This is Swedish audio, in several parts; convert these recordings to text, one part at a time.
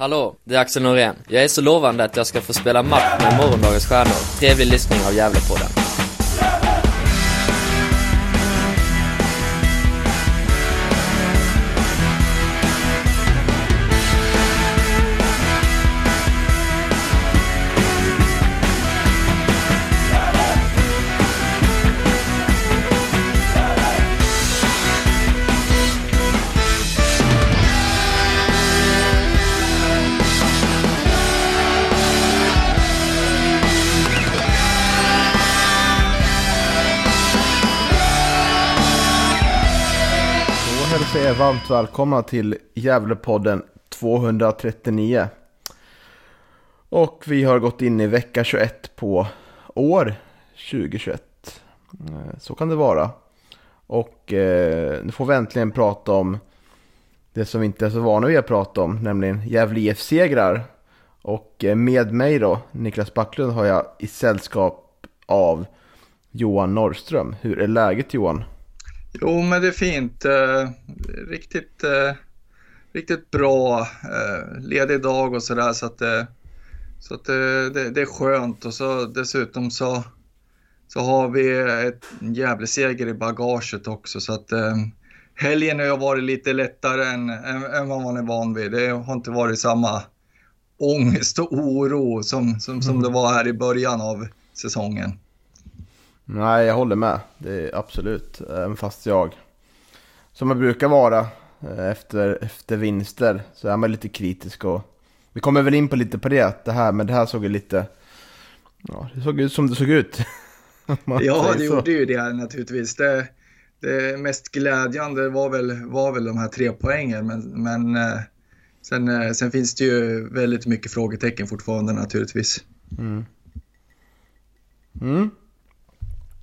Hallå, det är Axel Norén. Jag är så lovande att jag ska få spela match med morgondagens stjärnor. Trevlig lyssning av Gävlepodden. Varmt välkomna till Gävlepodden 239. Och vi har gått in i vecka 21 på år 2021. Eh, så kan det vara. Och eh, nu får vi äntligen prata om det som vi inte är så vana vid att prata om, nämligen Gävle IF-segrar. Och eh, med mig då, Niklas Backlund, har jag i sällskap av Johan Norrström. Hur är läget Johan? Jo, men det är fint. Eh, riktigt, eh, riktigt bra. Eh, ledig dag och sådär så att, så att det, det är skönt och så dessutom så, så har vi ett jävla seger i bagaget också så att helgen har varit lite lättare än, än, än vad man är van vid. Det har inte varit samma ångest och oro som, som, som det var här i början av säsongen. Nej, jag håller med. Det är absolut. Även fast jag, som jag brukar vara eh, efter, efter vinster, så är man lite kritisk. Och vi kommer väl in på lite på det, det här, men det här såg ju lite... Ja, det såg ut som det såg ut. Ja, det gjorde ju det naturligtvis. Det, det mest glädjande var väl, var väl de här tre poängen, men, men eh, sen, eh, sen finns det ju väldigt mycket frågetecken fortfarande naturligtvis. Mm. Mm.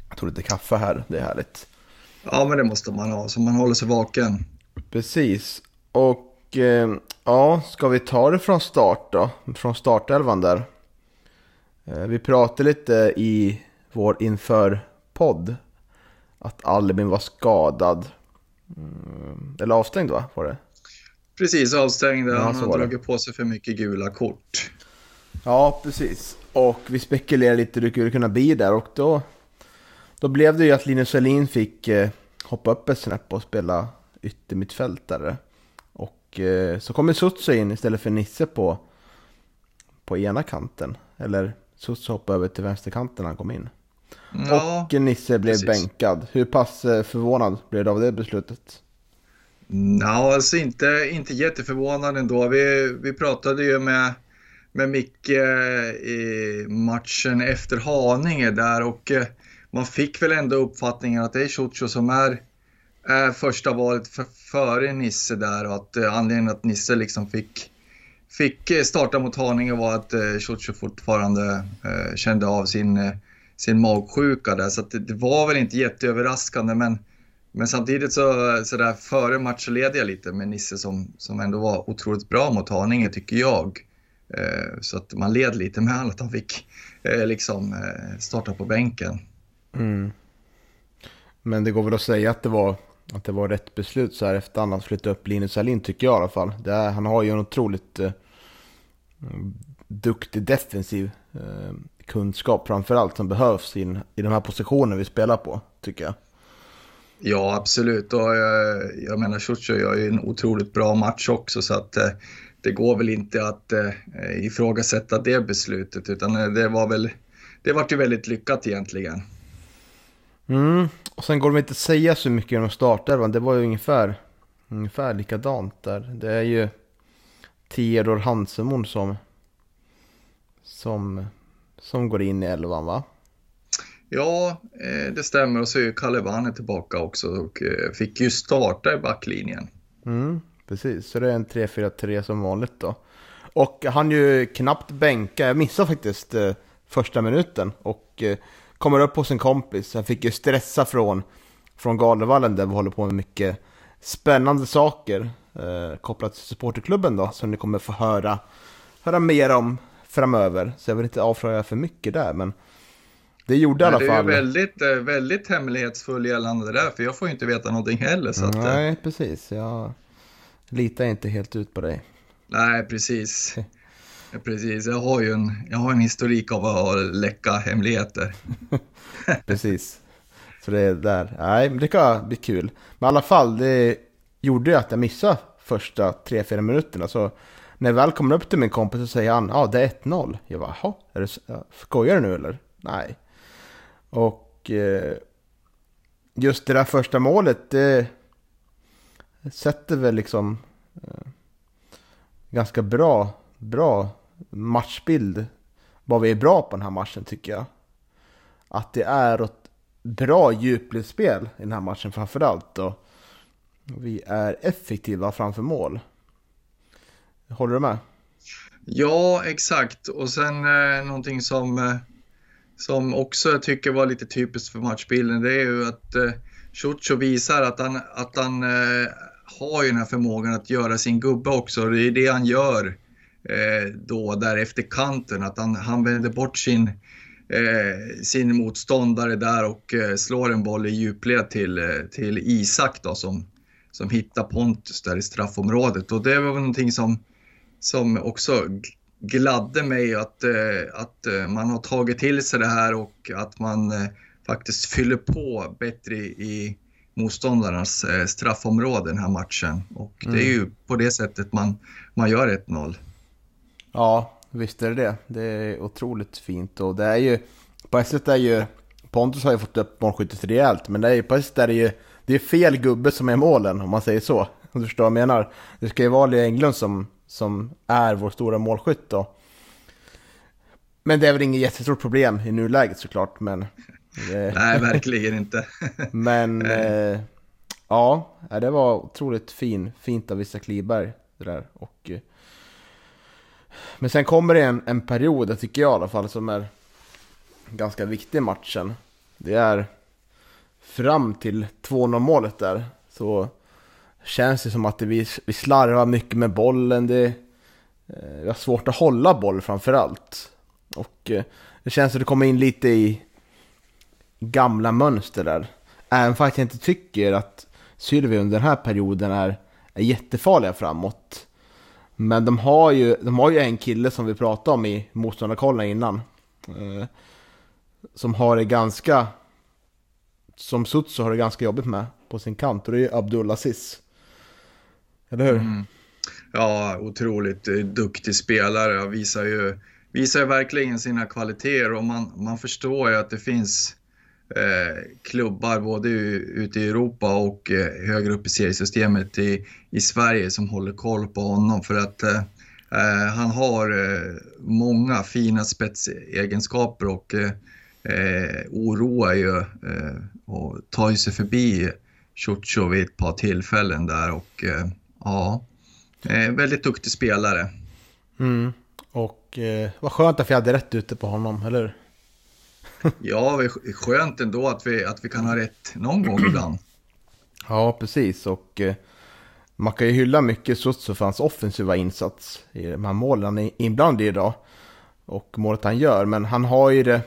Jag tog lite kaffe här, det är härligt. Ja, men det måste man ha, så man håller sig vaken. Precis. Och eh, ja, ska vi ta det från start då? Från startelvan där. Eh, vi pratade lite i vår inför-podd. Att Albin var skadad. Mm, eller avstängd va? Var det? Precis, avstängd. Ja, Han har dragit på sig för mycket gula kort. Ja, precis. Och vi spekulerade lite hur det skulle kunna bli där. Och då, då blev det ju att Linus Selin fick eh, hoppa upp ett snäpp och spela yttermittfältare. Och eh, så kommer Sutsu in istället för Nisse på, på ena kanten. Eller Sutsu hoppade över till vänsterkanten när han kom in. Ja, och Nisse blev precis. bänkad. Hur pass eh, förvånad blev du av det beslutet? Ja, alltså inte, inte jätteförvånad ändå. Vi, vi pratade ju med, med Micke i matchen efter Haninge där och eh, man fick väl ändå uppfattningen att det är Ciuccio som är, är första valet för, före Nisse där och att eh, anledningen att Nisse liksom fick, fick eh, starta mot Haninge var att eh, Ciuccio fortfarande eh, kände av sin, eh, sin magsjuka där så att det, det var väl inte jätteöverraskande men men samtidigt så, så där före match så led jag lite med Nisse som, som ändå var otroligt bra mot Haninge tycker jag. Eh, så att man led lite med att han fick eh, liksom eh, starta på bänken. Mm. Men det går väl att säga att det var, att det var rätt beslut så här efterhand att flytta upp Linus Alin tycker jag i alla fall. Det är, han har ju en otroligt eh, duktig defensiv eh, kunskap framförallt som behövs in, i de här positionerna vi spelar på tycker jag. Ja, absolut. Och jag, jag menar, Ciuccio gör ju en otroligt bra match också så att eh, det går väl inte att eh, ifrågasätta det beslutet utan eh, det var väl, det vart ju väldigt lyckat egentligen. Mm. Och sen går det inte att säga så mycket om startelvan. Det var ju ungefär, ungefär likadant där. Det är ju Theodor Hansemon som, som, som går in i elvan va? Ja, eh, det stämmer. Och så är ju Kalle tillbaka också och eh, fick ju starta i backlinjen. Mm, precis, så det är en 3-4-3 som vanligt då. Och han ju knappt bänka, jag missade faktiskt eh, första minuten och kommer upp hos en kompis. Han fick ju stressa från, från Galevallen där vi håller på med mycket spännande saker eh, kopplat till supporterklubben då, som ni kommer få höra, höra mer om framöver. Så jag vill inte avslöja för mycket där, men det gjorde i alla Men det är fall. väldigt, eh, väldigt hemlighetsfull gällande det där, för jag får ju inte veta någonting heller. Så att, eh, Nej, precis. Jag litar inte helt ut på dig. Nej, precis. Precis, jag har ju en, jag har en historik av att läcka hemligheter. precis. Så det är där. Nej, men det kan bli kul. Men i alla fall, det gjorde ju att jag missade första 3-4 minuterna. Så när jag väl kommer upp till min kompis så säger han, ja ah, det är 1-0. Jag bara, jaha, är det, skojar du nu eller? Nej. Och eh, just det där första målet, det sätter väl liksom eh, ganska bra, bra matchbild. Vad vi är bra på den här matchen tycker jag. Att det är ett bra djupledsspel i den här matchen framförallt. Och vi är effektiva framför mål. Håller du med? Ja, exakt. Och sen eh, någonting som, eh, som också jag tycker var lite typiskt för matchbilden, det är ju att eh, Ciuccio visar att han, att han eh, har ju den här förmågan att göra sin gubbe också. Det är det han gör eh, då där efter kanten, att han, han vänder bort sin, eh, sin motståndare där och eh, slår en boll i djupled till, eh, till Isak då som, som hittar Pontus där i straffområdet. Och det var någonting som, som också gladde mig att, eh, att eh, man har tagit till sig det här och att man faktiskt fyller på bättre i motståndarnas straffområde den här matchen. Och det är mm. ju på det sättet man, man gör 1-0. Ja, visst är det det. Det är otroligt fint och det är ju, på ett sätt är ju, Pontus har ju fått upp målskyttet rejält, men det är ju, på ett sätt är det ju, det är fel gubbe som är målen om man säger så. Om du förstår vad jag menar. Det ska ju vara Leo Englund som, som är vår stora målskytt då. Men det är väl inget jättestort problem i nuläget såklart, men... Det... Nej, verkligen inte. men... Eh, ja, det var otroligt fin, fint av Vissa Kliberg det där. Och eh, men sen kommer det en, en period, tycker jag i alla fall, som är ganska viktig i matchen. Det är fram till 2-0 målet där, så känns det som att det, vi, vi slarvar mycket med bollen. Det, eh, vi har svårt att hålla boll framförallt. Och eh, det känns som att det kommer in lite i gamla mönster där. Även fast jag inte tycker att Sylvia under den här perioden är, är jättefarliga framåt. Men de har ju, de har ju en kille som vi pratade om i motståndarkollen innan. Eh, som har det ganska, som Sutsu har det ganska jobbigt med på sin kant. Och det är ju Abdulaziz. Eller hur? Mm. Ja, otroligt duktig spelare. Visar ju, visar ju verkligen sina kvaliteter och man, man förstår ju att det finns eh, Eh, klubbar både ute i Europa och eh, högre upp i seriesystemet i, i Sverige som håller koll på honom för att eh, eh han har eh, många fina spetsegenskaper och eh, oroar ju och tar sig förbi Ciuccio vid ett par tillfällen där och ja, väldigt duktig spelare. Mm. Och eh, vad skönt att vi hade rätt ute på honom, eller hur? Ja, skönt ändå att vi, att vi kan ha rätt någon gång ibland. Ja, precis. Och eh, man kan ju hylla mycket Sutsu för hans offensiva insats i de här målen han är inblandad i idag. Och målet han gör, men han har ju det...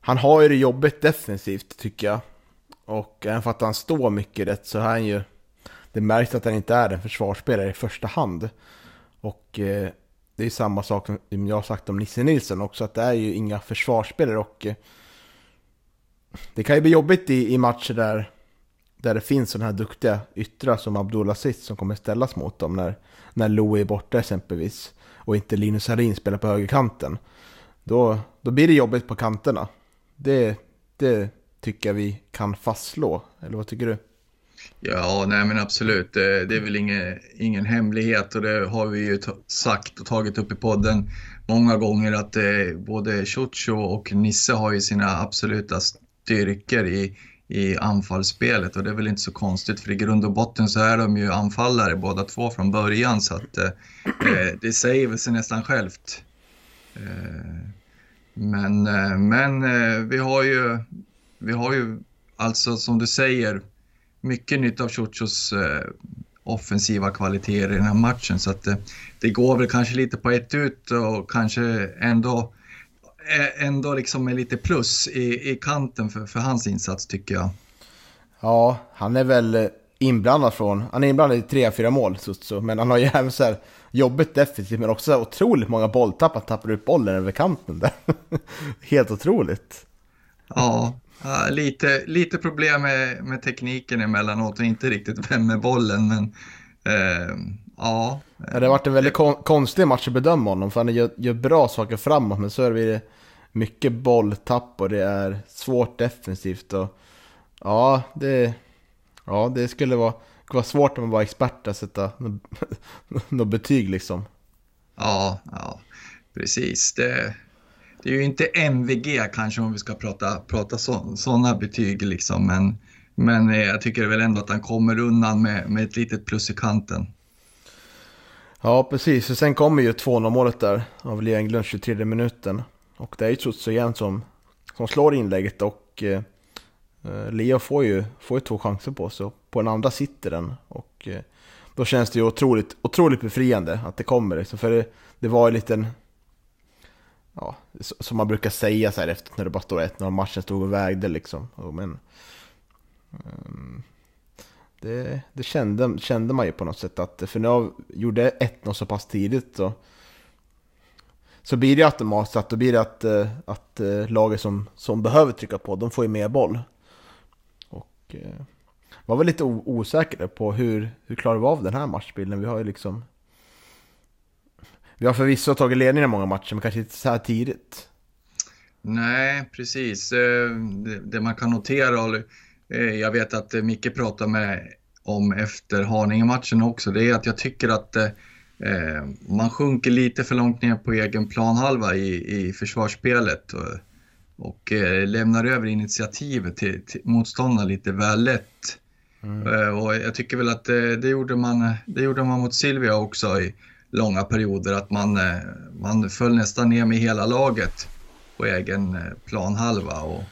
Han har ju det jobbigt defensivt tycker jag. Och även för att han står mycket rätt så är han ju... Det märks att han inte är en försvarsspelare i första hand. Och eh, det är samma sak som jag har sagt om Nisse Nilsson också, att det är ju inga försvarsspelare och eh, det kan ju bli jobbigt i, i matcher där, där det finns sådana här duktiga yttrar som Abdullah Sitt som kommer ställas mot dem när, när Louie är borta exempelvis och inte Linus Harin spelar på högerkanten. Då, då blir det jobbigt på kanterna. Det, det tycker jag vi kan fastslå, eller vad tycker du? Ja, nej men absolut. Det, det är väl ingen, ingen hemlighet och det har vi ju sagt och tagit upp i podden många gånger att eh, både Ciuccio och Nisse har ju sina absoluta styrkor i, i anfallsspelet och det är väl inte så konstigt för i grund och botten så är de ju anfallare båda två från början så att eh, eh det säger väl sig nästan självt. Eh, men eh, men eh, vi har ju, vi har ju alltså som du säger mycket nytta av Ciuccios eh, offensiva kvaliteter i den här matchen. Så att eh, det går väl kanske lite på ett ut och kanske ändå, eh, ändå liksom med lite plus i, i kanten för, för hans insats tycker jag. Ja, han är väl inblandad från, han är inblandad i tre, fyra mål, Sutsu, men han har ju även så här jobbigt defensivt, men också otroligt många bolltapp, han tappar ut bollen över kanten där. Helt otroligt. Ja, lite, lite problem med, med tekniken emellanåt och inte riktigt vem med bollen, men eh, ja. Det har varit en väldigt kon konstig match att bedöma honom, för han gör, gör bra saker framåt, men så är det mycket bolltapp och det är svårt defensivt. Och, ja, det, ja, det skulle vara, vara svårt om man var expert att sätta något betyg liksom. Ja, ja precis. Det, det är ju inte MVG kanske om vi ska prata, prata sådana betyg liksom, men, men eh, jag tycker väl ändå att han kommer undan med, med ett litet plus i kanten. Ja, precis. Och sen kommer ju 2-0 målet där av Lea Englund 23 minuten. Och det är ju Tsutsu igen som, som slår inlägget och eh, eh, Leo får ju, får ju två chanser på sig. På den andra sitter den. Och eh, då känns det ju otroligt, otroligt befriande att det kommer. Liksom. För det, det var en liten, ja, som man brukar säga så här efter när det bara står 1 när matchen stod och vägde liksom. Men, um, det, det kände, kände man ju på något sätt att, för när jag gjorde 1-0 så pass tidigt så så blir det automatiskt att, då blir det att, eh, att eh, laget som, som behöver trycka på, de får ju mer boll. Och eh, var väl lite osäker på hur, hur klarar vi av den här matchbilden. Vi har ju liksom... Vi har förvisso tagit ledningen i många matcher, men kanske inte så här tidigt. Nej, precis. Det, det man kan notera, jag vet att Micke pratade med om efter Haninge-matchen också, det är att jag tycker att Eh, man sjunker lite för långt ner på egen planhalva i, i försvarsspelet och, och eh, lämnar över initiativet till, till motståndaren lite väl lätt. Mm. Eh, och jag tycker väl att det, det, gjorde man, det gjorde man mot Silvia också i långa perioder, att man, eh, man föll nästan ner med hela laget på egen eh, planhalva och,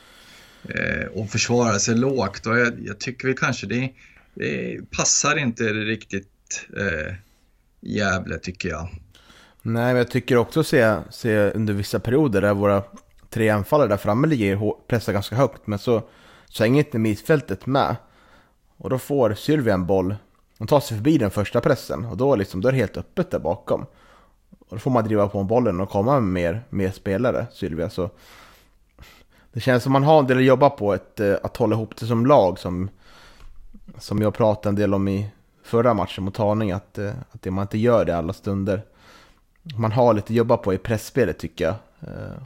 eh, och försvarade sig lågt. Och jag, jag tycker väl kanske det, det passar inte riktigt Gävle tycker jag. Nej, men jag tycker också se, se under vissa perioder där våra tre anfallare där framme ligger pressar ganska högt, men så, så hänger inte mittfältet med. Och då får Sylvia en boll, hon tar sig förbi den första pressen och då, liksom, då är det helt öppet där bakom. Och då får man driva på bollen och komma med mer, mer spelare, Sylvia. Så det känns som man har en del att jobba på, ett, eh, att hålla ihop det som lag som, som jag pratade en del om i förra matchen mot Haninge att, eh, att det man inte gör det alla stunder. Man har lite att jobba på i pressspelet tycker jag. Eh,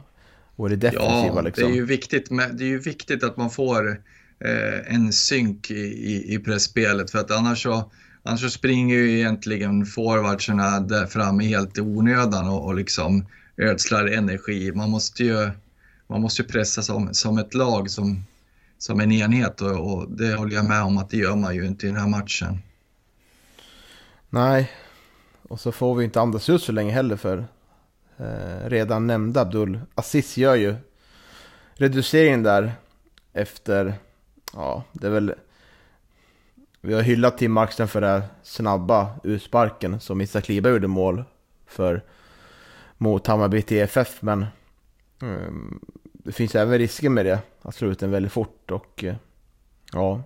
och det defensiva ja, liksom. Det är ju viktigt, med, det är ju viktigt att man får eh, en synk i, i, i pressspelet för att annars så, annars så springer ju egentligen forwardsarna där framme helt i onödan och, och liksom ödslar energi. Man måste ju, man måste ju pressa som, som ett lag, som, som en enhet och, och det håller jag med om att det gör man ju inte i den här matchen. Nej, och så får vi inte andas ut så länge heller för eh, redan nämnda Abdul Aziz gör ju reduceringen där efter, ja det är väl vi har hyllat Tim Markström för den snabba utsparken som Isak Kliba gjorde mål för mot Hammarby TFF men um, det finns även risker med det, att slå ut den väldigt fort och uh, ja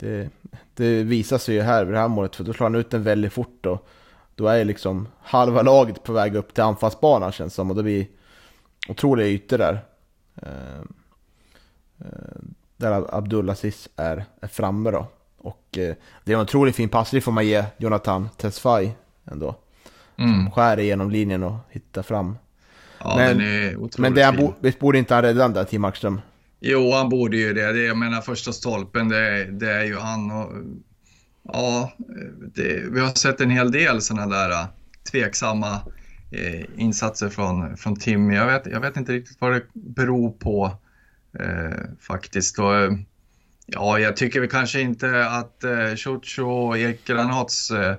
det, det visar sig ju här vid det här målet, för då slår han ut den väldigt fort och då är liksom halva laget på väg upp till anfallsbanan känns som och det blir otroliga ytor där. Ehm, eh, Eh, eh, där Abdulaziz är, är framme då. Och eh, det är en otroligt fin passning får man ge Jonathan Tesfaye ändå. Mm. Som skär igenom linjen och hittar fram. Ja, men, men det bo, borde inte han rädda den där, Tim Markström? Jo, han borde ju det. det jag menar första stolpen, det, det är ju han. Och, ja, det, vi har sett en hel del sådana där äh, tveksamma eh, insatser från, från Tim. Jag vet, jag vet inte riktigt vad det beror på eh, faktiskt. Och, eh, ja, jag tycker väl kanske inte att eh, Ciuccio och Erik Granats eh,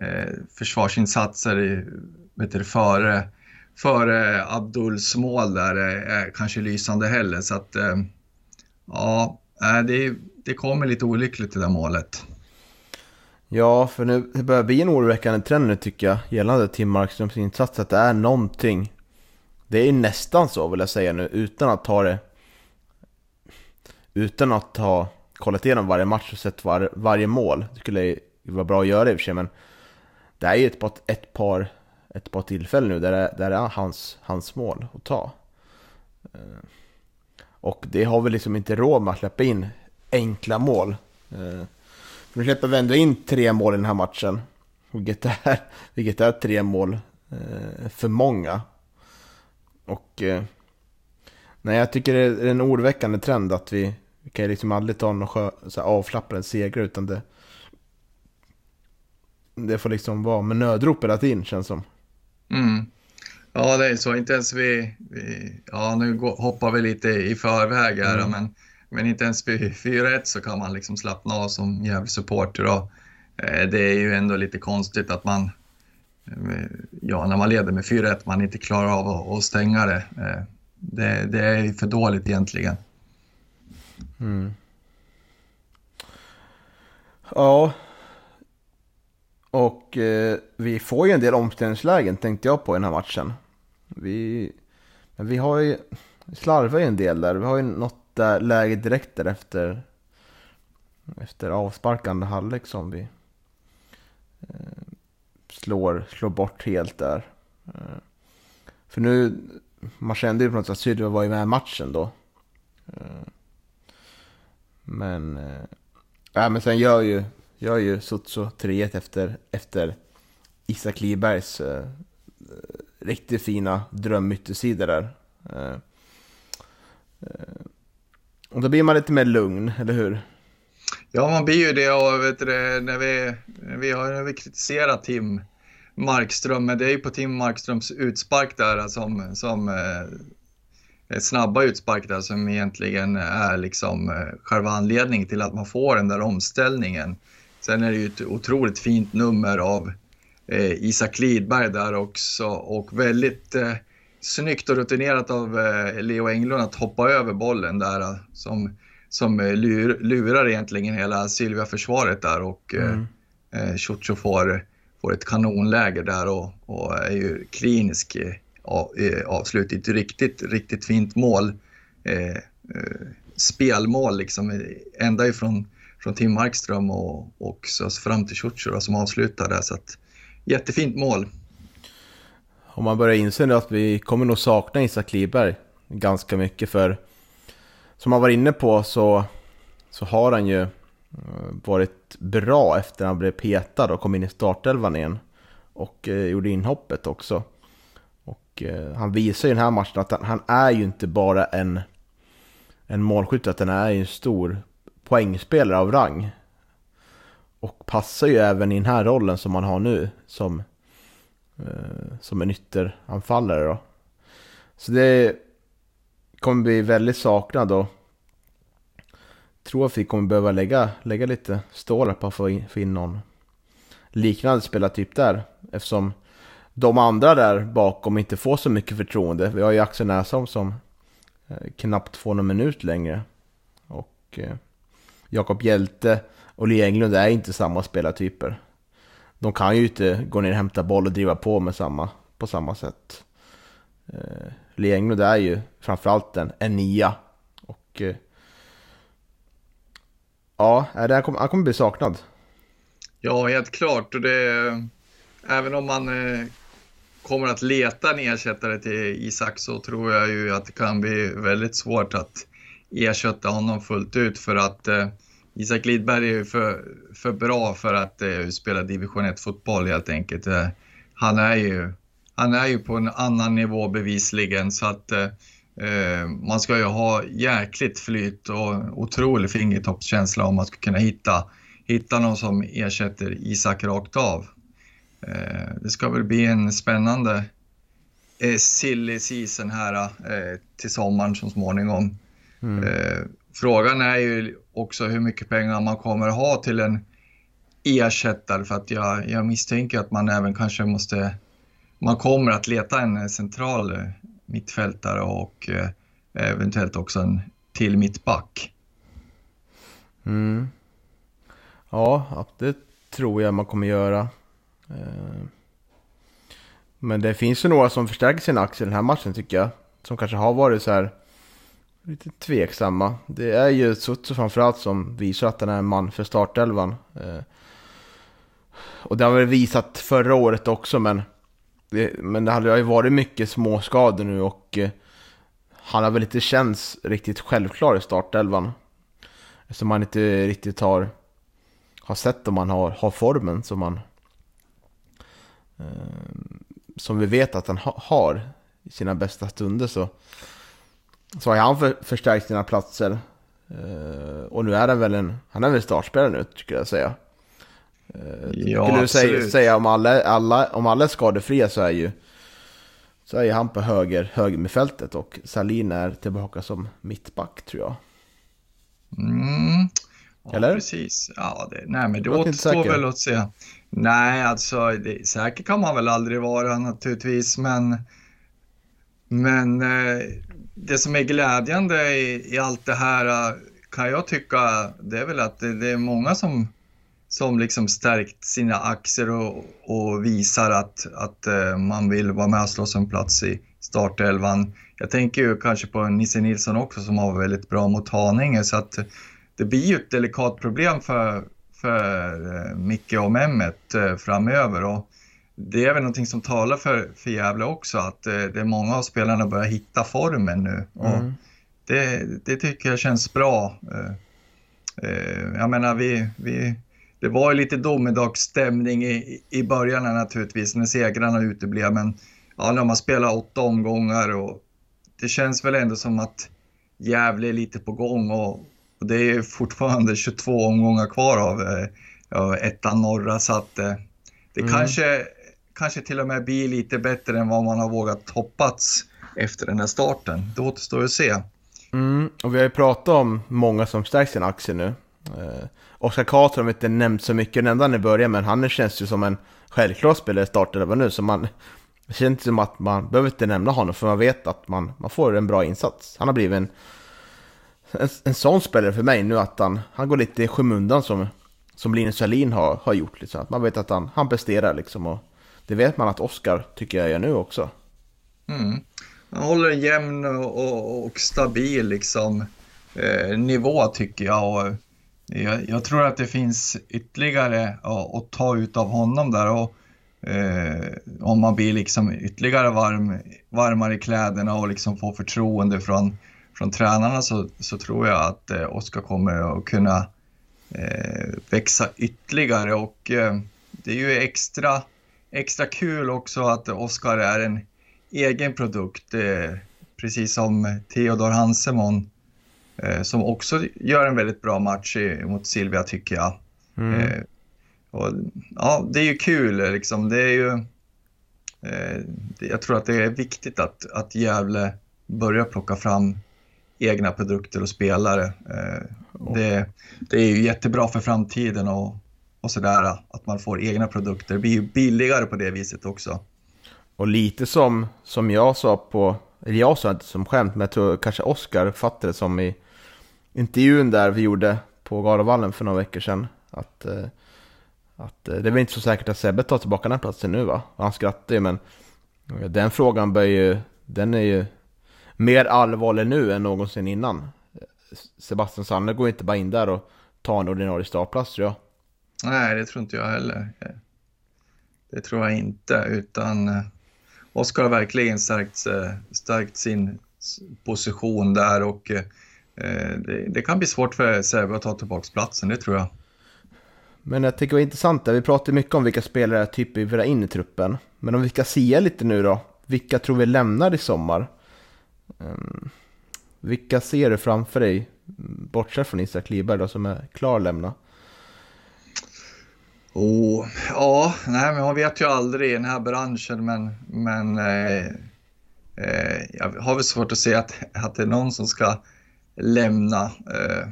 eh, försvarsinsatser vet du, före före Abduls mål där är kanske lysande heller. Så att eh, ja, eh, det, det kommer lite olyckligt det där målet. Ja, för nu det börjar bli en oroväckande trend nu tycker jag gällande Tim Markströms insats. Att det är någonting. Det är nästan så vill jag säga nu utan att ta det. Utan att ha kollat igenom varje match och sett var, varje mål. Det skulle vara bra att göra i och för sig, men det är ju ett par, ett par, ett par tillfällen nu där det, där det är hans, hans mål att ta. Eh, och det har vi liksom inte råd med att släppa in enkla mål. Nu släpper vi ändå in tre mål i den här matchen. Vilket är, vilket är tre mål eh, för många. Och nej, jag tycker det är en oroväckande trend att vi, vi kan liksom aldrig ta någon avslappnad seger utan det, det får liksom vara med nödrop hela tiden känns som. Mm. Ja, det är så. Inte ens vi, vi ja nu går, hoppar vi lite i förväg här, mm. men, men inte ens vid 4-1 så kan man liksom slappna av som jävla supporter. Och, eh, det är ju ändå lite konstigt att man, eh, ja, när man leder med 4-1, man inte klarar av att, att stänga det. Eh, det. Det är för dåligt egentligen. Mm. Ja, och eh, vi får ju en del omställningslägen tänkte jag på i den här matchen. Vi, men vi har ju slarvar ju en del där. Vi har ju något där läge direkt därefter. Efter avsparkande halvlek som vi eh, slår, slår bort helt där. Eh, för nu, man kände ju på något sätt att Sydva var ju med i matchen då. Eh, men, äh, men sen gör ju gör ju Sotso 3-1 efter, efter Isak Libergs äh, riktigt fina drömyttersida där. Äh, och då blir man lite mer lugn, eller hur? Ja, man blir ju det och vet du, när, vi, vi har, när vi kritiserat Tim Markström, men det är ju på Tim Markströms utspark där som, som snabba utspark där som egentligen är liksom eh, själva anledningen till att man får den där omställningen. Sen är det ju ett otroligt fint nummer av eh, Isak Lidberg där också och väldigt eh, snyggt och rutinerat av eh, Leo Englund att hoppa över bollen där eh, som, som eh, lur, lurar egentligen hela Sylvia-försvaret där och eh, mm. eh, får, får ett kanonläge där och, och är ju klinisk Eh, avslut. Ett riktigt, riktigt fint mål. Eh, eh spelmål liksom, eh, ända ifrån från Tim Markström och, och så fram till Ciuccio som avslutar där. Så att, jättefint mål. Om man börjar inse nu att vi kommer nog sakna Isak Liberg ganska mycket för som man var inne på så, så har han ju varit bra efter att han blev petad och kom in i startelvan igen. Och eh, gjorde inhoppet också. Och eh, han visar ju i den här matchen att han, han, är ju inte bara en, en målskytt, utan han är ju en stor poängspelare av rang. Och passar ju även i den här rollen som han har nu som, eh, som en ytteranfallare då. Så det kommer bli väldigt saknad och tror att vi kommer behöva lägga, lägga lite stålar på att få in, få in någon liknande spelartyp där. Eftersom de andra där bakom inte får så mycket förtroende. Vi har ju Axel Näsholm som eh, knappt får någon minut längre. Och eh, Jakob Hjälte och Lee Englund är inte samma spelartyper. De kan ju inte gå ner och hämta boll och driva på med samma, på samma sätt. Eh, Lee Englund är ju framförallt en, en nia. Och ja, han kommer, han kommer bli saknad. Ja, helt klart. Och det, även om man kommer att leta en ersättare till Isak så tror jag ju att det kan bli väldigt svårt att ersätta honom fullt ut för att eh, Isak Lidberg är ju för, för bra för att eh, spela division 1-fotboll helt enkelt. Eh, han, är ju, han är ju på en annan nivå bevisligen så att eh, eh, man ska ju ha jäkligt flyt och otrolig fingertoppskänsla om man ska kunna hitta, hitta någon som ersätter Isak rakt av. Eh, det ska väl bli en spännande eh, silly season här eh, till sommaren så småningom. Mm. Frågan är ju också hur mycket pengar man kommer ha till en ersättare för att jag, jag misstänker att man även kanske måste, man kommer att leta en central mittfältare och eventuellt också en till mittback. Mm. Ja, det tror jag man kommer göra. Eh, men det finns ju några som förstärker sin aktie i den här matchen tycker jag. Som kanske har varit så här lite tveksamma. Det är ju Sutsu framförallt som visar att han är en man för startelvan. Eh, och det har väl visat förra året också, men det, men det har ju varit mycket småskador nu och eh, han har väl inte känts riktigt självklar i startelvan. Eftersom man inte riktigt har, har sett om han har, har formen som man som vi vet att han ha, har i sina bästa stunder så, så har han för, förstärkt sina platser. Eh, och nu är han väl en, han är väl startspelare nu tycker jag säga. Eh, ja, skulle du säga, säga, om alla, alla, om alla är skadefria så är ju så är han på höger, höger med fältet och Salin är tillbaka som mittback tror jag. Mm. Ja, Eller? precis. Ja, det, nej, men det återstår väl att se. Nej, alltså det, säker kan man väl aldrig vara naturligtvis, men, men eh, det som är glädjande i, i, allt det här eh, kan jag tycka, det är väl att det, det är många som som liksom stärkt sina aktier och, och visar att, att uh, man vill vara med och slåss om plats i startelvan. Jag tänker ju kanske på Nisse Nilsson också som har väldigt bra mot Haninge så att det blir ju ett delikat problem för, för uh, Micke och Mehmet uh, framöver. Och det är väl någonting som talar för, för Gävle också att det är många av spelarna börjar hitta formen nu. Och mm. det, det tycker jag känns bra. Jag menar, vi, vi det var ju lite domedagsstämning i, i början naturligtvis när segrarna uteblev. Men ja, när man spelar åtta omgångar och det känns väl ändå som att Gävle är lite på gång och, och det är fortfarande 22 omgångar kvar av eh, ettan norra så att eh, det mm. kanske, kanske till och med blir lite bättre än vad man har vågat hoppats efter den här starten. Det återstår att se. Mm, och vi har ju pratat om många som stärkt sin aktie nu. Eh, Oskar Karlsson har inte nämnt så mycket, nämnde han i början, men han känns ju som en självklar spelare i startelvan nu, så man det känns som att man behöver inte nämna honom, för man vet att man, man får en bra insats. Han har blivit en, en, en sån spelare för mig nu, att han, han går lite i skymundan som, som Linus Sahlin har, har gjort. Liksom. Att man vet att han, han presterar liksom, och det vet man att Oskar tycker jag gör nu också. Mm. Han håller en jämn och, och, och stabil liksom, eh, nivå tycker jag. Och jag, jag, tror att det finns ytterligare ja, att ta ut av honom där. Och, eh, om man blir liksom ytterligare varm, varmare i kläderna och liksom får förtroende från, från tränarna så, så tror jag att eh, Oskar kommer att kunna eh, växa ytterligare. Och eh, det är ju extra, extra kul också att Oskar är en egen produkt. Eh, precis som Theodor Hansemon eh, som också gör en väldigt bra match mot Silvia tycker jag. Mm. Eh, och, ja, det är ju kul liksom. Det är ju, eh, jag tror att det är viktigt att, att Gävle börjar plocka fram egna produkter och spelare. Eh, det, det, är ju jättebra för framtiden och, och sådär, att man får egna produkter. Det blir ju billigare på det viset också. Och lite som, som jag sa på, eller jag sa inte som skämt, men jag tror kanske Oskar fattade det som i intervjun där vi gjorde på Galavallen för några veckor sedan. Att, eh, att eh, det är väl inte så säkert att Sebbe tar tillbaka den här platsen nu va? Och han skrattar ju men den frågan bör ju, den är ju mer allvarlig nu än någonsin innan. Sebastian Sanne går inte bara in där och tar en ordinarie startplats tror jag. Nej, det tror inte jag heller. Det tror jag inte, utan eh, Oskar har verkligen stärkt, stärkt sin position där och Eh, det, det, kan bli svårt för Säve att ta tillbaka platsen, det tror jag. Men jag tycker det var intressant där, vi pratar mycket om vilka spelare typ vi vill ha in i truppen. Men om vi ska sia lite nu då, vilka tror vi lämnar i sommar? Um, vilka ser du framför dig, bortsett från Isak Liberg då, som är klar att lämna? Oh, ja, nej, men man vet ju aldrig i den här branschen, men, men eh, eh, jag har väl svårt att se att, att det är någon som ska lämna. Eh,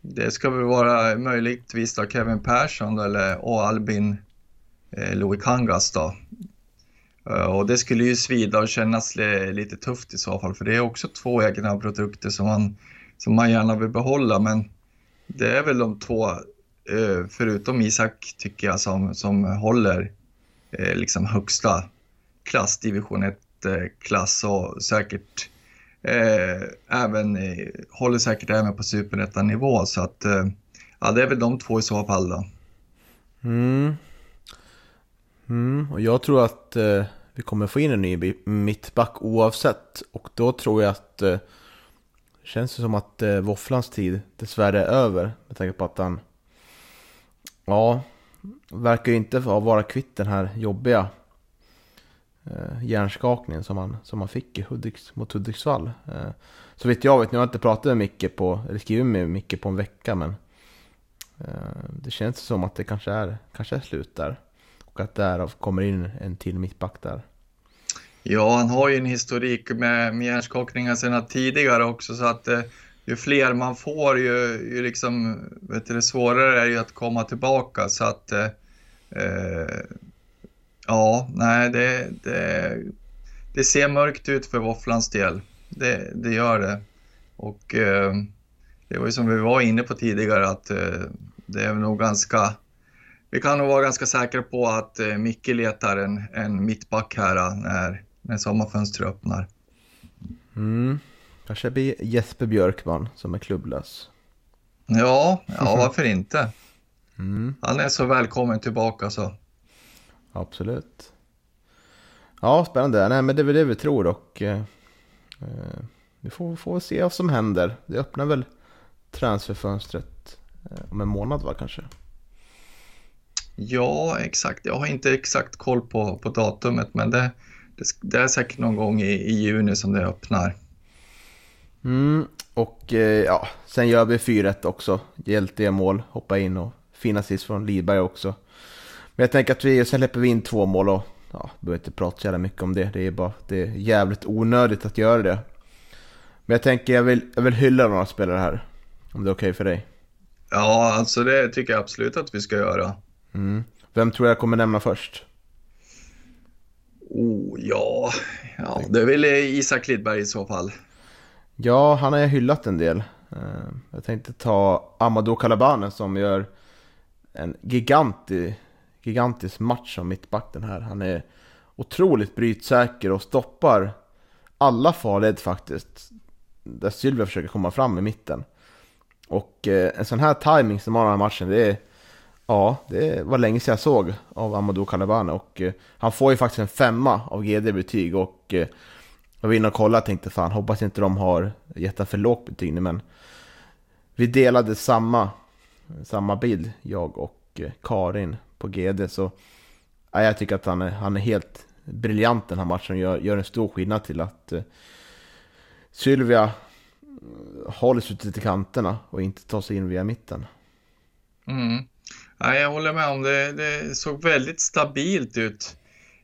det ska väl vara möjligtvis då Kevin Persson eller, och Albin eh, Louis Kangas då. Eh, och det skulle ju svida och kännas lite tufft i så fall, för det är också två egna produkter som man, som man gärna vill behålla. Men det är väl de två, eh, förutom Isak, tycker jag, som, som håller eh, liksom högsta klass, division 1-klass och säkert eh, även, håller säkert även på superettan-nivå. Så att, eh, ja, det är väl de två i så fall då. Mm. Mm, och jag tror att eh, vi kommer få in en ny mittback oavsett. Och då tror jag att eh, det känns som att eh, Våfflans tid dessvärre är över. Med tanke på att han, ja, verkar ju inte vara kvitt den här jobbiga eh, hjärnskakningen som han, som han fick i Hudiks, mot Hudiksvall. Eh, så vitt jag vet, nu har jag inte pratat med Micke på, eller skrivit med Micke på en vecka, men eh, det känns som att det kanske är, kanske är slut där. Och att därav kommer in en till mittback där. Ja, han har ju en historik med, med hjärnskakningar sedan tidigare också så att eh, ju fler man får ju, ju liksom, vet du, det svårare är ju att komma tillbaka så att eh, eh, ja, nej det, det, det, ser mörkt ut för våfflans del. Det, det gör det. Och eh, det var ju som vi var inne på tidigare att eh, det är nog ganska vi kan nog vara ganska säkra på att eh, Micke letar en, en mittback här eh, när, när sommarfönstret öppnar. Mm. Kanske blir Jesper Björkman som är klubblös. Ja, ja varför inte? Mm. Han är så välkommen tillbaka så. Absolut. Ja, spännande. Nej, men det är väl det vi tror och eh, eh, vi får, får se vad som händer. Det öppnar väl transferfönstret eh, om en månad va kanske? Ja, exakt. Jag har inte exakt koll på, på datumet, men det, det, det är säkert någon gång i, i juni som det öppnar. Mm, och eh, ja, sen gör vi 4-1 också. Hjälte mål, hoppa in och fina sist från Lidberg också. Men jag tänker att vi, sen släpper vi in två mål och ja, behöver inte prata så jävla mycket om det. Det är bara det är jävligt onödigt att göra det. Men jag tänker jag vill, jag vill hylla några spelare här. Om det är okej okay för dig. Ja, alltså det tycker jag absolut att vi ska göra. Mm. Vem tror jag kommer nämna först? Oh, ja. ja, det är väl Isak Lidberg i så fall. Ja, han har jag hyllat en del. Eh, jag tänkte ta Amadou Kalabane som gör en gigantisk, gigantisk match som mittback den här. Han är otroligt brytsäker och stoppar alla farled faktiskt. Där Sylvia försöker komma fram i mitten. Och eh, en sån här timing som har den här matchen, det är Ja, det var länge sedan jag såg av Amadou Kalabane och eh, han får ju faktiskt en femma av GD-betyg och eh, jag var inne och kollade och tänkte fan hoppas inte de har gett för lågt betyg nu men vi delade samma, samma bild, jag och eh, Karin på GD så ja, jag tycker att han är, han är helt briljant den här matchen gör, gör en stor skillnad till att eh, Sylvia håller sig till kanterna och inte tar sig in via mitten. Mm. Ja, jag håller med om det. Det såg väldigt stabilt ut.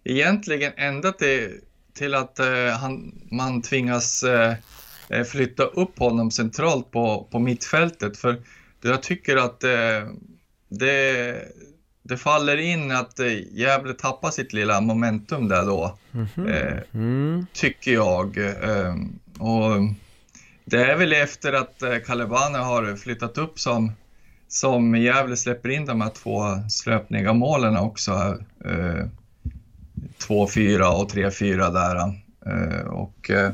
Egentligen ända till, till att eh, han, man tvingas eh, eh flytta upp honom centralt på, på mittfältet. För jag tycker att eh, det, det faller in att eh, Gävle tappar sitt lilla momentum där då. Mm -hmm. mm. Tycker jag. Eh, och det är väl efter att Kalebane har flyttat upp som som Gävle släpper in de här två slöpniga målen också. Eh, 2-4 och 3-4 där. Eh, och, eh,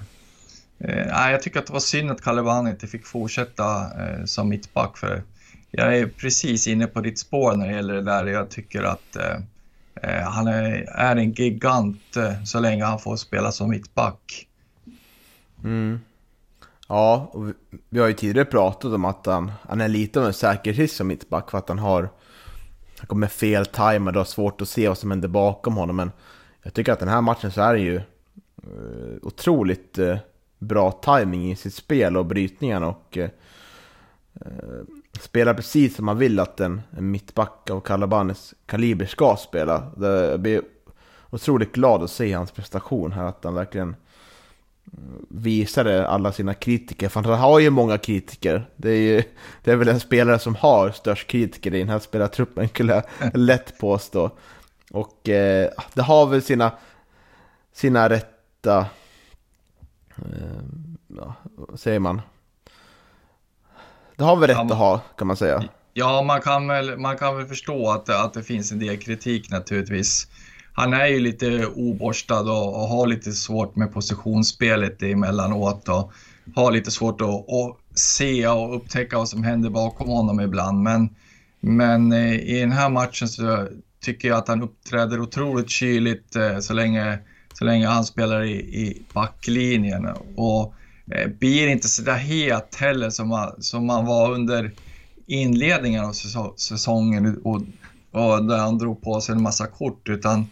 eh jag tycker att det var synd att Kalevani inte fick fortsätta eh, som mittback. För jag är precis inne på ditt spår när det gäller det där. Jag tycker att eh, eh han är, är, en gigant eh, så länge han får spela som mittback. Mm. Ja, och vi har ju tidigare pratat om att han, han är lite av en säkerhetsrisk som mittback för att han har han kommer fel timer, och det har svårt att se vad som händer bakom honom. Men jag tycker att den här matchen så är det ju eh, otroligt eh, bra timing i sitt spel och brytningarna och eh, eh, spelar precis som man vill att en, en mittback av Calabanes kaliber ska spela. Jag blir otroligt glad att se hans prestation här, att han verkligen visade alla sina kritiker, för han har ju många kritiker. Det är, ju, det är väl en spelare som har störst kritiker i den här spelartruppen, skulle jag lätt påstå. Och eh, det har väl sina, sina rätta, eh, ja, vad säger man? Det har väl rätt ja, att ha, kan man säga. Ja, man kan väl, man kan väl förstå att, att det finns en del kritik naturligtvis han är ju lite oborstad och, och har lite svårt med positionsspelet emellanåt och har lite svårt att, att se och upptäcka vad som händer bakom honom ibland. Men, men eh, i den här matchen så tycker jag att han uppträder otroligt kyligt eh, så länge, så länge han spelar i, i backlinjen. Och eh, blir inte så där het heller som man, som man var under inledningen av säsongen och, och där han drog på sig en massa kort. Utan,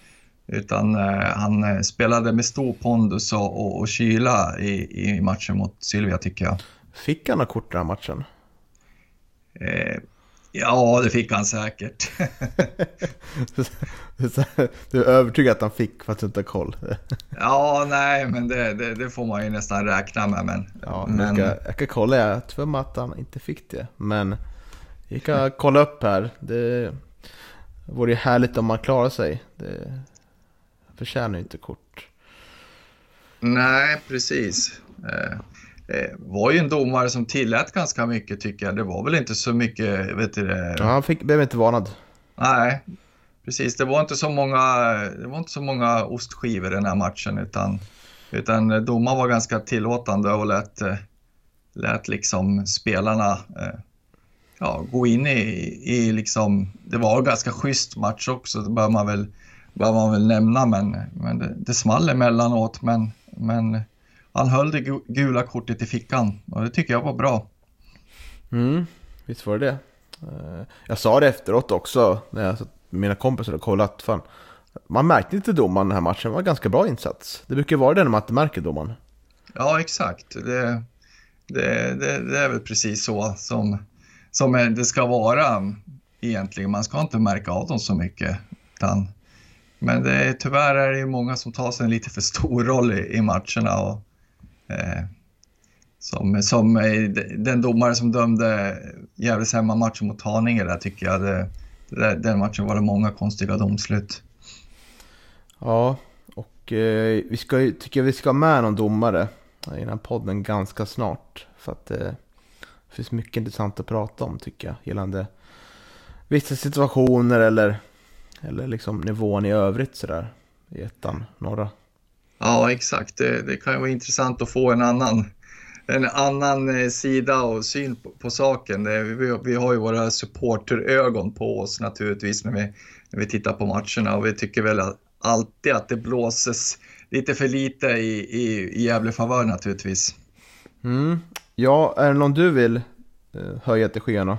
utan han spelade med stor pondus och, och, och kyla i, i matchen mot Sylvia tycker jag. Fick han några kort den här matchen? Eh, ja, det fick han säkert. du är övertygad att han fick för att du inte har koll? ja, nej, men det, det, det, får man ju nästan räkna med. Men, ja, men... Jag, ska, jag kan kolla, jag tror att han inte fick det. Men vi kan kolla upp här. Det vore ju härligt om man klarar sig. Det förtjänar ju inte kort. Nej, precis. Eh, eh, var ju en domare som tillät ganska mycket tycker jag. Det var väl inte så mycket, vet du det? Ja, han fick, blev inte varnad. Nej, precis. Det var inte så många, det var inte så många ostskivor i den här matchen utan, utan domaren var ganska tillåtande och lät, eh, lät liksom spelarna eh, ja, gå in i, i liksom, det var en ganska schysst match också, det bör man väl, bör man väl nämna, men, men det, det small emellanåt, men, men han höll det gula kortet i fickan och det tycker jag var bra. Mm, visst var det det. Eh, jag sa det efteråt också när jag mina kompisar har kollat. Fan, man märkte inte domaren den här matchen, det var en ganska bra insats. Det brukar vara det när man inte märker domaren. Ja, exakt. Det, det, det, det är väl precis så som, som det ska vara egentligen. Man ska inte märka av dem så mycket. Utan, men det, tyvärr är det ju många som tar sig en lite för stor roll i, i matcherna. Och, Eh, som, som den domare som dömde Gävles hemmamatchen mot Haninge där tycker jag, det, det, den matchen var det många konstiga domslut. Ja, och eh, vi ska, tycker jag vi ska ha med någon domare i den här podden ganska snart. För att eh, det finns mycket intressant att prata om tycker jag. Gällande vissa situationer eller, eller liksom nivån i övrigt sådär. I ettan, norra. Ja, exakt. Det, det, kan ju vara intressant att få en annan, en annan eh, sida och syn på, på saken. Vi, vi, har ju våra supporterögon på oss naturligtvis när vi, när vi tittar på matcherna och vi tycker väl alltid att det blåses lite för lite i, i, i Gävle favör naturligtvis. Mm. Ja, är det någon du vill eh, höja till skyarna?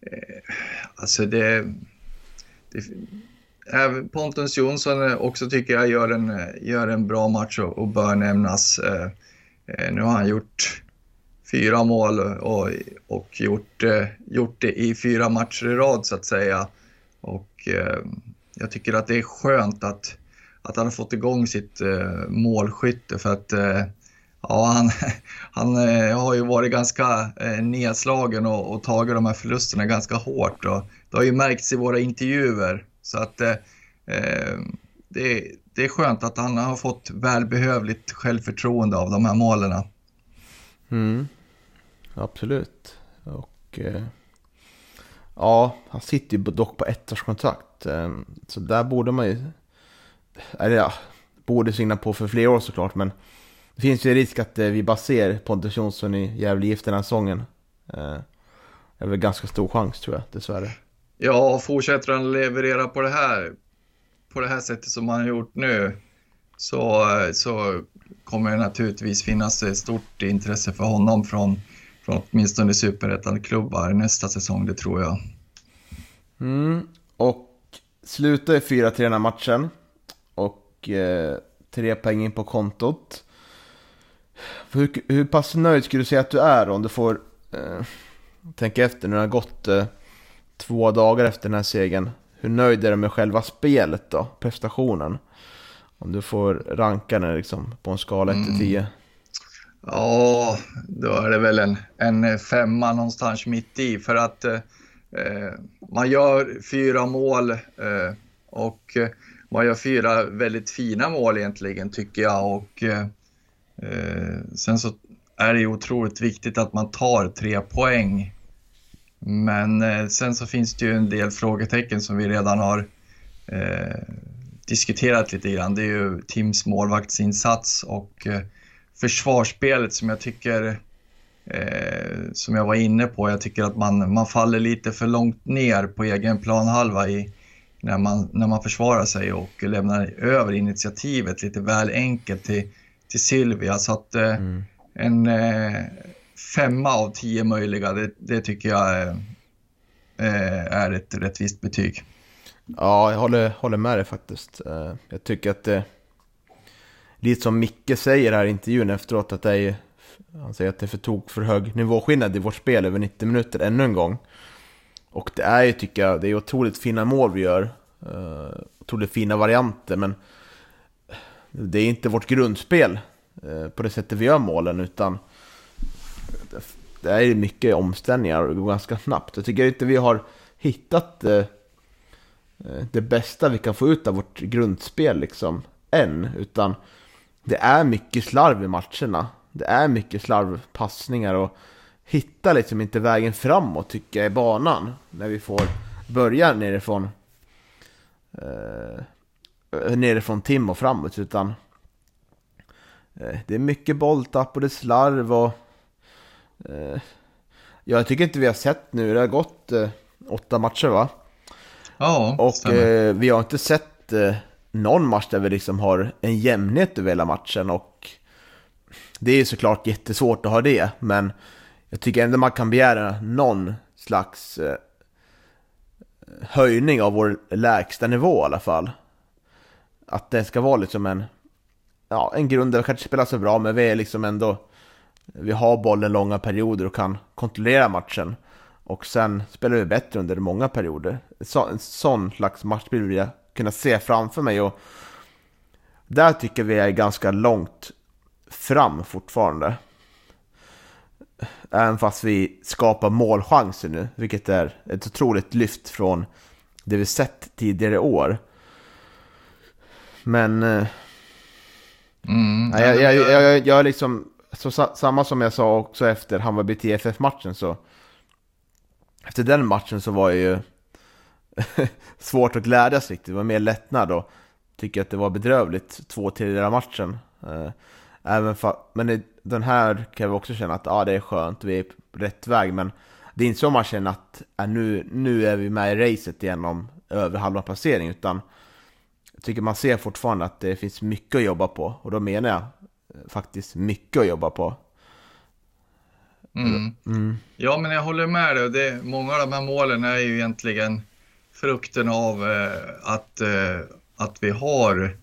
Eh, alltså det, det Pontus Jonsson eh, också tycker jag gör en, eh, gör en bra match och, och bör nämnas. Eh, nu har han gjort fyra mål och, och gjort, gjort det i fyra matcher i rad så att säga. Och jag tycker att det är skönt att, att han har fått igång sitt målskytte för att ja, han, han eh, har ju varit ganska eh, nedslagen och, och tagit de här förlusterna ganska hårt. Och det har ju märkts i våra intervjuer så att eh, eh, det, det är skönt att han har fått välbehövligt självförtroende av de här målen. Mm. Absolut. Och eh, ja, han sitter ju dock på ettårskontrakt. Eh, så där borde man ju, eller ja, borde signa på för fler år såklart. Men det finns ju risk att eh, vi bara ser Pontus Jonsson i Gävle IF den här säsongen. Eh, det är väl ganska stor chans tror jag, dessvärre. Ja, fortsätter han leverera på det här, på det här sättet som han har gjort nu så, så kommer det naturligtvis finnas ett stort intresse för honom från, från åtminstone superettan-klubbar nästa säsong, det tror jag. Mm, och slutar i 4-3 den här matchen och eh, tre poäng in på kontot. Hur, hur pass nöjd skulle du säga att du är om du får eh, tänka efter när det har gått eh, två dagar efter den här segern. Hur nöjd är du med själva spelet då? Prestationen? Om du får ranka den liksom på en skala 1 till 10. Mm. Ja, då är det väl en, en femma någonstans mitt i för att eh, man gör fyra mål eh, och man gör fyra väldigt fina mål egentligen tycker jag och eh, Eh, sen så är det otroligt viktigt att man tar tre poäng men eh, sen så finns det ju en del frågetecken som vi redan har eh, diskuterat lite grann. Det är ju Tims målvaktsinsats och eh, försvarsspelet som jag tycker, eh, som jag var inne på, jag tycker att man, man faller lite för långt ner på egen planhalva i, när, man, när man försvarar sig och lämnar över initiativet lite väl enkelt till, till Silvia. Så att eh, mm. en eh, femma av tio möjliga, det, det tycker jag eh, är ett rättvist betyg. Ja, jag håller, håller med dig faktiskt. Jag tycker att det, lite som Micke säger här i intervjun efteråt, att det är, han säger att det är för tok för hög nivåskillnad i vårt spel över 90 minuter ännu en gång. Och det är ju, tycker jag, det är otroligt fina mål vi gör. Otroligt fina varianter, men det är inte vårt grundspel eh, på det sättet vi gör målen, utan det är mycket omställningar och det går ganska snabbt. Jag tycker inte vi har hittat eh, eh, det bästa vi kan få ut av vårt grundspel liksom, än, utan det är mycket slarv i matcherna. Det är mycket slarvpassningar och hitta liksom inte vägen framåt tycker jag i banan. När vi får börja nerifrån eh, nerifrån Tim och framåt utan eh, det är mycket bolltapp och det är slarv och eh, jag tycker inte vi har sett nu, det har gått eh, åtta matcher va? Ja, Och eh, vi har inte sett eh, någon match där vi liksom har en jämnhet över hela matchen och det är såklart jättesvårt att ha det, men jag tycker ändå man kan begära någon slags eh, höjning av vår lägsta nivå i alla fall. Att det ska vara liksom en, ja, en grund där vi kanske spelar så bra, men vi är liksom ändå, vi har bollen långa perioder och kan kontrollera matchen. Och sen spelar vi bättre under många perioder. Så, en sån slags matchbild vill jag kunna se framför mig och där tycker vi är ganska långt fram fortfarande. Även fast vi skapar målchanser nu, vilket är ett otroligt lyft från det vi sett tidigare år. Men... Eh, mm, jag, jag, jag, jag, jag liksom... Så, samma som jag sa också efter Hammarby TFF-matchen så... Efter den matchen så var jag ju svårt att glädjas riktigt. Det var mer lättnad och tycker att det var bedrövligt två tredjedelar av matchen. Eh, även för, men den här kan jag också känna att ja, det är skönt, vi är på rätt väg. Men det är inte så man känner att ja, nu, nu är vi med i racet genom över halva passering. Utan tycker man ser fortfarande att det finns mycket att jobba på. Och då menar jag eh, faktiskt mycket att jobba på. Mm. Mm. Ja, men jag håller med dig. Det, många av de här målen är ju egentligen frukten av eh, att, eh, att vi har,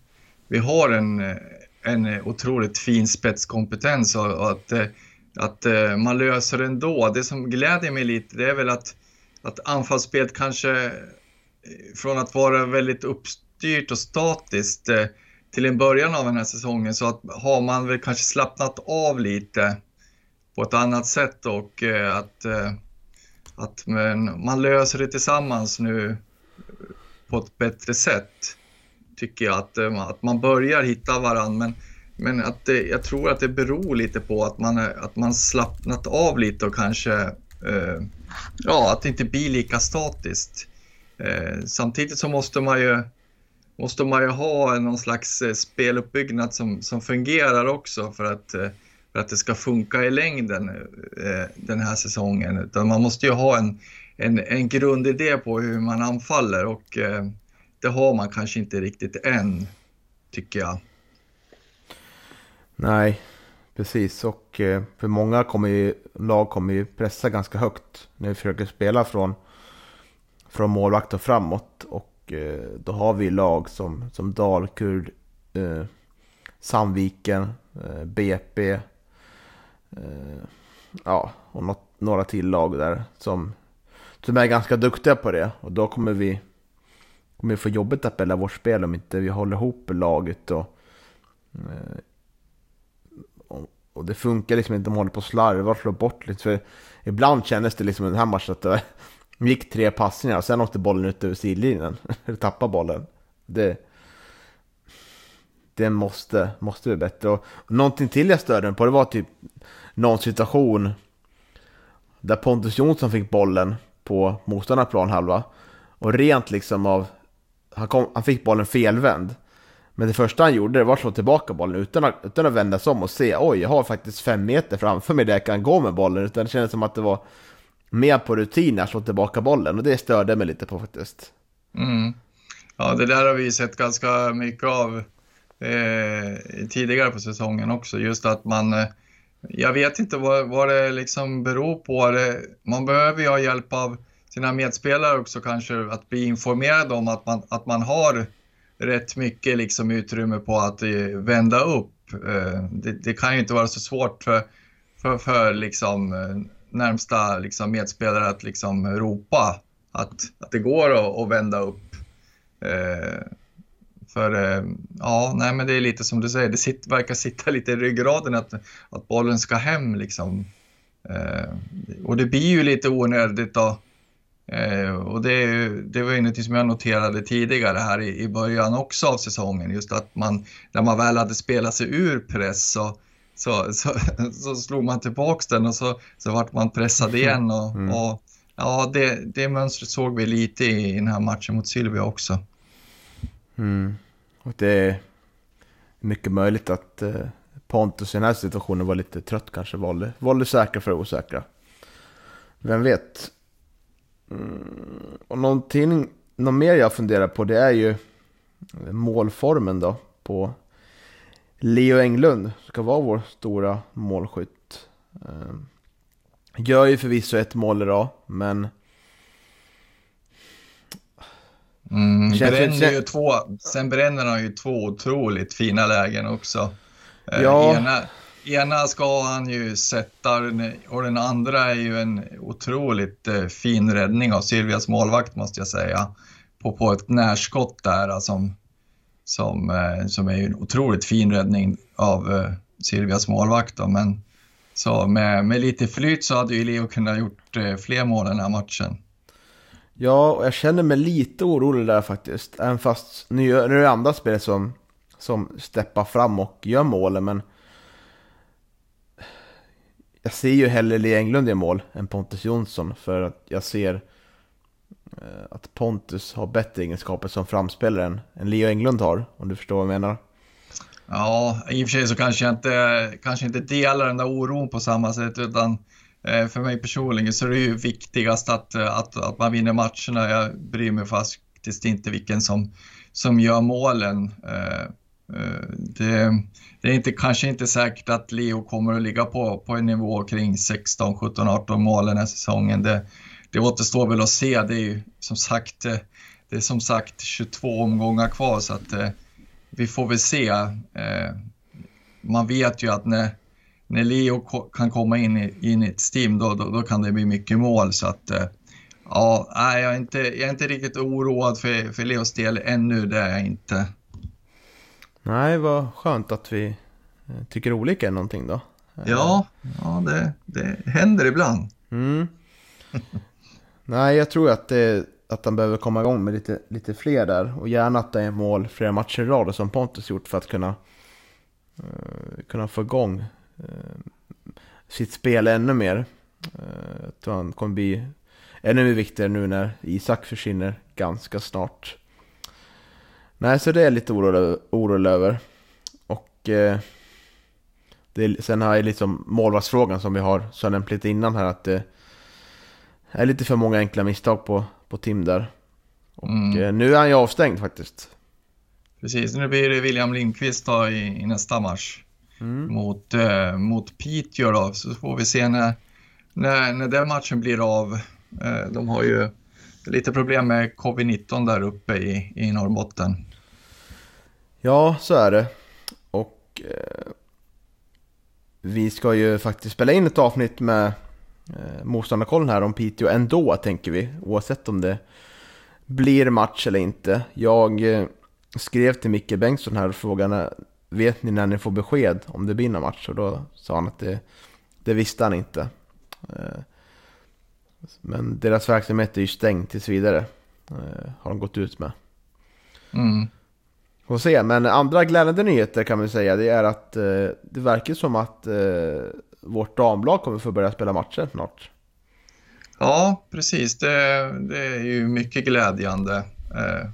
vi har en, en otroligt fin spetskompetens och, och att, att eh, man löser det ändå. Det som gläder mig lite det är väl att, att anfallsspelet kanske eh, från att vara väldigt uppstyrt och statiskt eh, till en början av den här säsongen så att har man väl kanske slappnat av lite på ett annat sätt och eh, att, eh, att man löser det tillsammans nu på ett bättre sätt tycker jag att, att man börjar hitta varandra. Men men att det, jag tror att det beror lite på att man, att man slappnat av lite och kanske, eh, ja, att det inte blir lika statiskt. Eh, samtidigt så måste man ju, måste man ju ha någon slags eh, speluppbyggnad som, som fungerar också för att, eh, för att det ska funka i längden eh, den här säsongen. Utan man måste ju ha en, en, en grundidé på hur man anfaller och det har man kanske inte riktigt än, tycker jag. Nej, precis. Och för många kommer ju, lag kommer ju pressa ganska högt när vi försöker spela från, från målvakt och framåt. Och eh, då har vi lag som, som Dalkurd, eh, Sandviken, eh, BP, eh, ja, och något, några till lag där som, som är ganska duktiga på det. Och då kommer vi, kommer vi få jobbigt att spela vårt spel om inte vi håller ihop laget och eh, och det funkar liksom inte, de håller på och slarvar och slår bort lite. För ibland kändes det liksom i den här matchen att det de gick tre passningar och sen åkte bollen ut över sidlinjen. Eller tappade bollen. Det, det måste, måste bli bättre. Och någonting till jag störde mig på det var typ någon situation där Pontus Jonsson fick bollen på motståndarplan halva. Och rent liksom av han, kom, han fick bollen felvänd. Men det första han gjorde var att slå tillbaka bollen utan att, utan att vända sig om och se oj, jag har faktiskt fem meter framför mig där jag kan gå med bollen. Utan det kändes som att det var mer på rutin att slå tillbaka bollen och det störde mig lite på faktiskt. Mm. Ja, det där har vi sett ganska mycket av eh, tidigare på säsongen också. Just att man, eh, jag vet inte vad, vad det liksom beror på. Det, man behöver ju ha hjälp av sina medspelare också kanske, att bli informerad om att man, att man har rätt mycket liksom utrymme på att eh, vända upp. Eh, det, det, kan ju inte vara så svårt för, för, för liksom, eh, närmsta liksom, medspelare att liksom, ropa att, att det går att, att vända upp. Eh, för eh, ja, nej men det är lite som du säger, det sitter, verkar sitta lite i ryggraden att, att bollen ska hem liksom. Eh, och det blir ju lite onödigt då Eh, och det, det var ju något som jag noterade tidigare här i, i början också av säsongen. Just att man, när man väl hade spelat sig ur press så, så, så, så slog man tillbaks den och så, så vart man pressad igen. Och, mm. och ja, det, det mönstret såg vi lite i, i den här matchen mot Sylvia också. Mm. Och det är mycket möjligt att eh, Pontus i den här situationen var lite trött kanske. Valde, valde säkra för osäkra. Vem vet? Mm, och någonting, något mer jag funderar på det är ju målformen då på Leo Englund. Ska vara vår stora målskytt. Ehm, gör ju förvisso ett mål idag, men... Mm, bränner ju två, sen bränner han ju två otroligt fina lägen också. Eh, ja. Ena, ena ska han ju sätta och den andra är ju en otroligt eh, fin räddning av Silvias målvakt måste jag säga. På, på ett närskott där som, som, eh, som är en otroligt fin räddning av eh, Silvias målvakt. Då. Men så med, med lite flyt så hade ju Leo kunnat gjort eh, fler mål den här matchen. Ja, och jag känner mig lite orolig där faktiskt. Även fast nu, nu är det andra spelare som, som steppar fram och gör målen. Men jag ser ju hellre Lee Englund i mål än Pontus Jonsson för att jag ser eh, Eh, att Pontus har bättre egenskaper som framspelare än, än Leo Englund har, om du förstår vad jag menar. Ja, i och för sig så kanske jag inte, kanske inte delar den där oron på samma sätt, utan eh, för mig personligen så är det ju viktigast att, att, att man vinner matcherna. Jag bryr mig faktiskt inte vilken som, som gör målen. Eh, det, det är inte, kanske inte säkert att Leo kommer att ligga på, på en nivå kring 16, 17, 18 mål den här säsongen. Det, det återstår väl att se. Det är ju som sagt, det är som sagt 22 omgångar kvar så att eh, vi får väl se. Eh, man vet ju att när, när Leo kan komma in i, in i ett Steam då, då, då, kan det bli mycket mål så att eh, ja, jag är inte, jag är inte riktigt oroad för, för Leos del ännu, det är jag inte. Nej, vad skönt att vi eh, tycker olika än någonting då. Ja, ja det, det händer ibland. Mm. Nej, jag tror att, det, att han behöver komma igång med lite, lite fler där. Och gärna att det är mål flera matcher i rad som Pontus gjort för att kunna, uh, kunna få igång uh, sitt spel ännu mer. Eh, uh, jag tror han kommer bli ännu mer viktigare nu när Isak försvinner ganska snart. Nej, så det är jag lite orolig, över. Och eh, det, sen har jag liksom målvaktsfrågan som vi har så jag nämnt lite innan här att det är lite för många enkla misstag på, på Tim där. Och mm. eh, nu är han ju avstängd faktiskt. Precis, nu blir det William Lindqvist då i, i nästa match mm. mot, eh, mot Piteå då, så får vi se när, när, när den matchen blir av. Eh, de har ju lite problem med covid-19 där uppe i, i Norrbotten. Ja, så är det. Och eh, vi ska ju faktiskt spela in ett avsnitt med eh, motståndarkollen här om Piteå ändå, tänker vi. Oavsett om det blir match eller inte. Jag eh, skrev till Micke Bengtsson här och frågade vet ni när ni får besked om det blir någon match? Och då sa han att det, det visste han inte. Eh, men deras verksamhet är ju stängd tills vidare. Har de gått ut med. Mm. Får se, men andra glädjande nyheter kan man säga det är att det verkar som att vårt damlag kommer få börja spela matcher snart. Ja, precis. Det, det är ju mycket glädjande. Eh,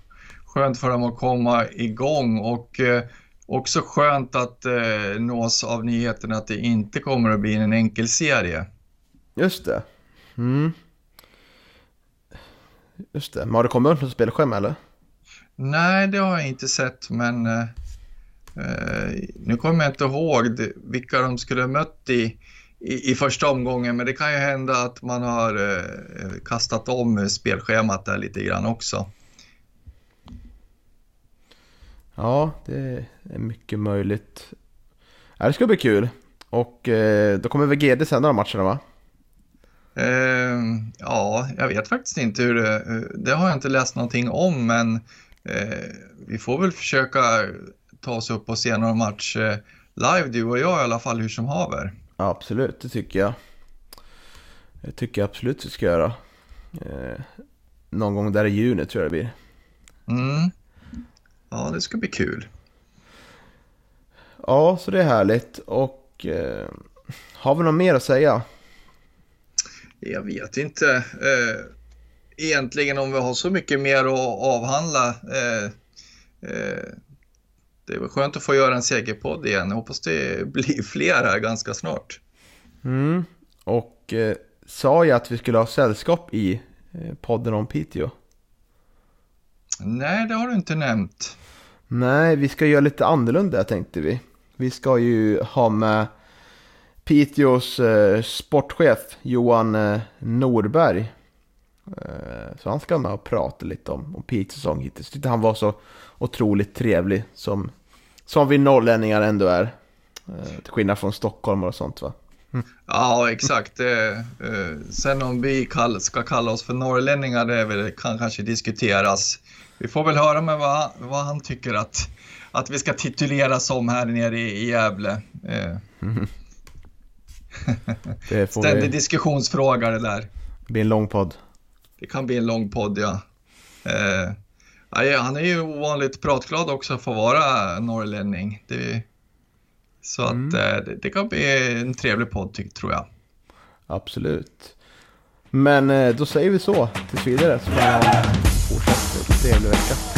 skönt för dem att komma igång och eh, också skönt att eh, nås av nyheten att det inte kommer att bli en enkel serie. Just det. Mm. Just det. Men har det kommit upp något spelschema eller? Nej, det har jag inte sett, men eh, nu kommer jag inte ihåg vilka de skulle ha mött i, i, i, första omgången, men det kan ju hända att man har eh, kastat om spelschemat där lite grann också. Ja, det är mycket möjligt. Ja, det ska bli kul. Och eh, då kommer väl GD sända de matcherna va? Eh, ja, jag vet faktiskt inte hur det... Det har jag inte läst någonting om, men eh, vi får väl försöka ta oss upp och se några matcher eh, live, du och jag i alla fall, hur som haver. Absolut, det tycker jag. Det tycker jag absolut vi ska göra. Eh, någon gång där i juni tror jag det blir. Mm. Ja, det ska bli kul. Ja, så det är härligt. Och eh, har vi något mer att säga? Jag vet inte. Eh, egentligen om vi har så mycket mer att avhandla. Eh, eh, det väl skönt att få göra en segerpodd igen. Jag hoppas det blir fler här ganska snart. Mm. Och eh, sa jag att vi skulle ha sällskap i eh, podden om Piteå? Nej, det har du inte nämnt. Nej, vi ska göra lite annorlunda tänkte vi. Vi ska ju ha med Piteås eh, sportchef Johan eh, Norberg. Eh, så han ska med och prata lite om, om Piteås säsong hittills. Tyckte han var så otroligt trevlig som, som vi norrlänningar ändå är. Eh, till skillnad från Stockholm och sånt va. Mm. Ja, exakt. Eh, sen om vi ska kalla oss för norrlänningar, det väl, kan kanske diskuteras. Vi får väl höra med vad, vad han tycker att, att vi ska tituleras som här nere i, i Gävle. Eh. Mm. Ständig vi... diskussionsfråga det där. Det blir en lång podd. Det kan bli en lång podd, ja. Eh, han är ju ovanligt pratglad också för att vara norrlänning. Det, så att mm. eh, det, det, kan bli en trevlig podd, tror jag. Absolut. Men eh, då säger vi så tills vidare. Så får en fortsatt trevlig vecka.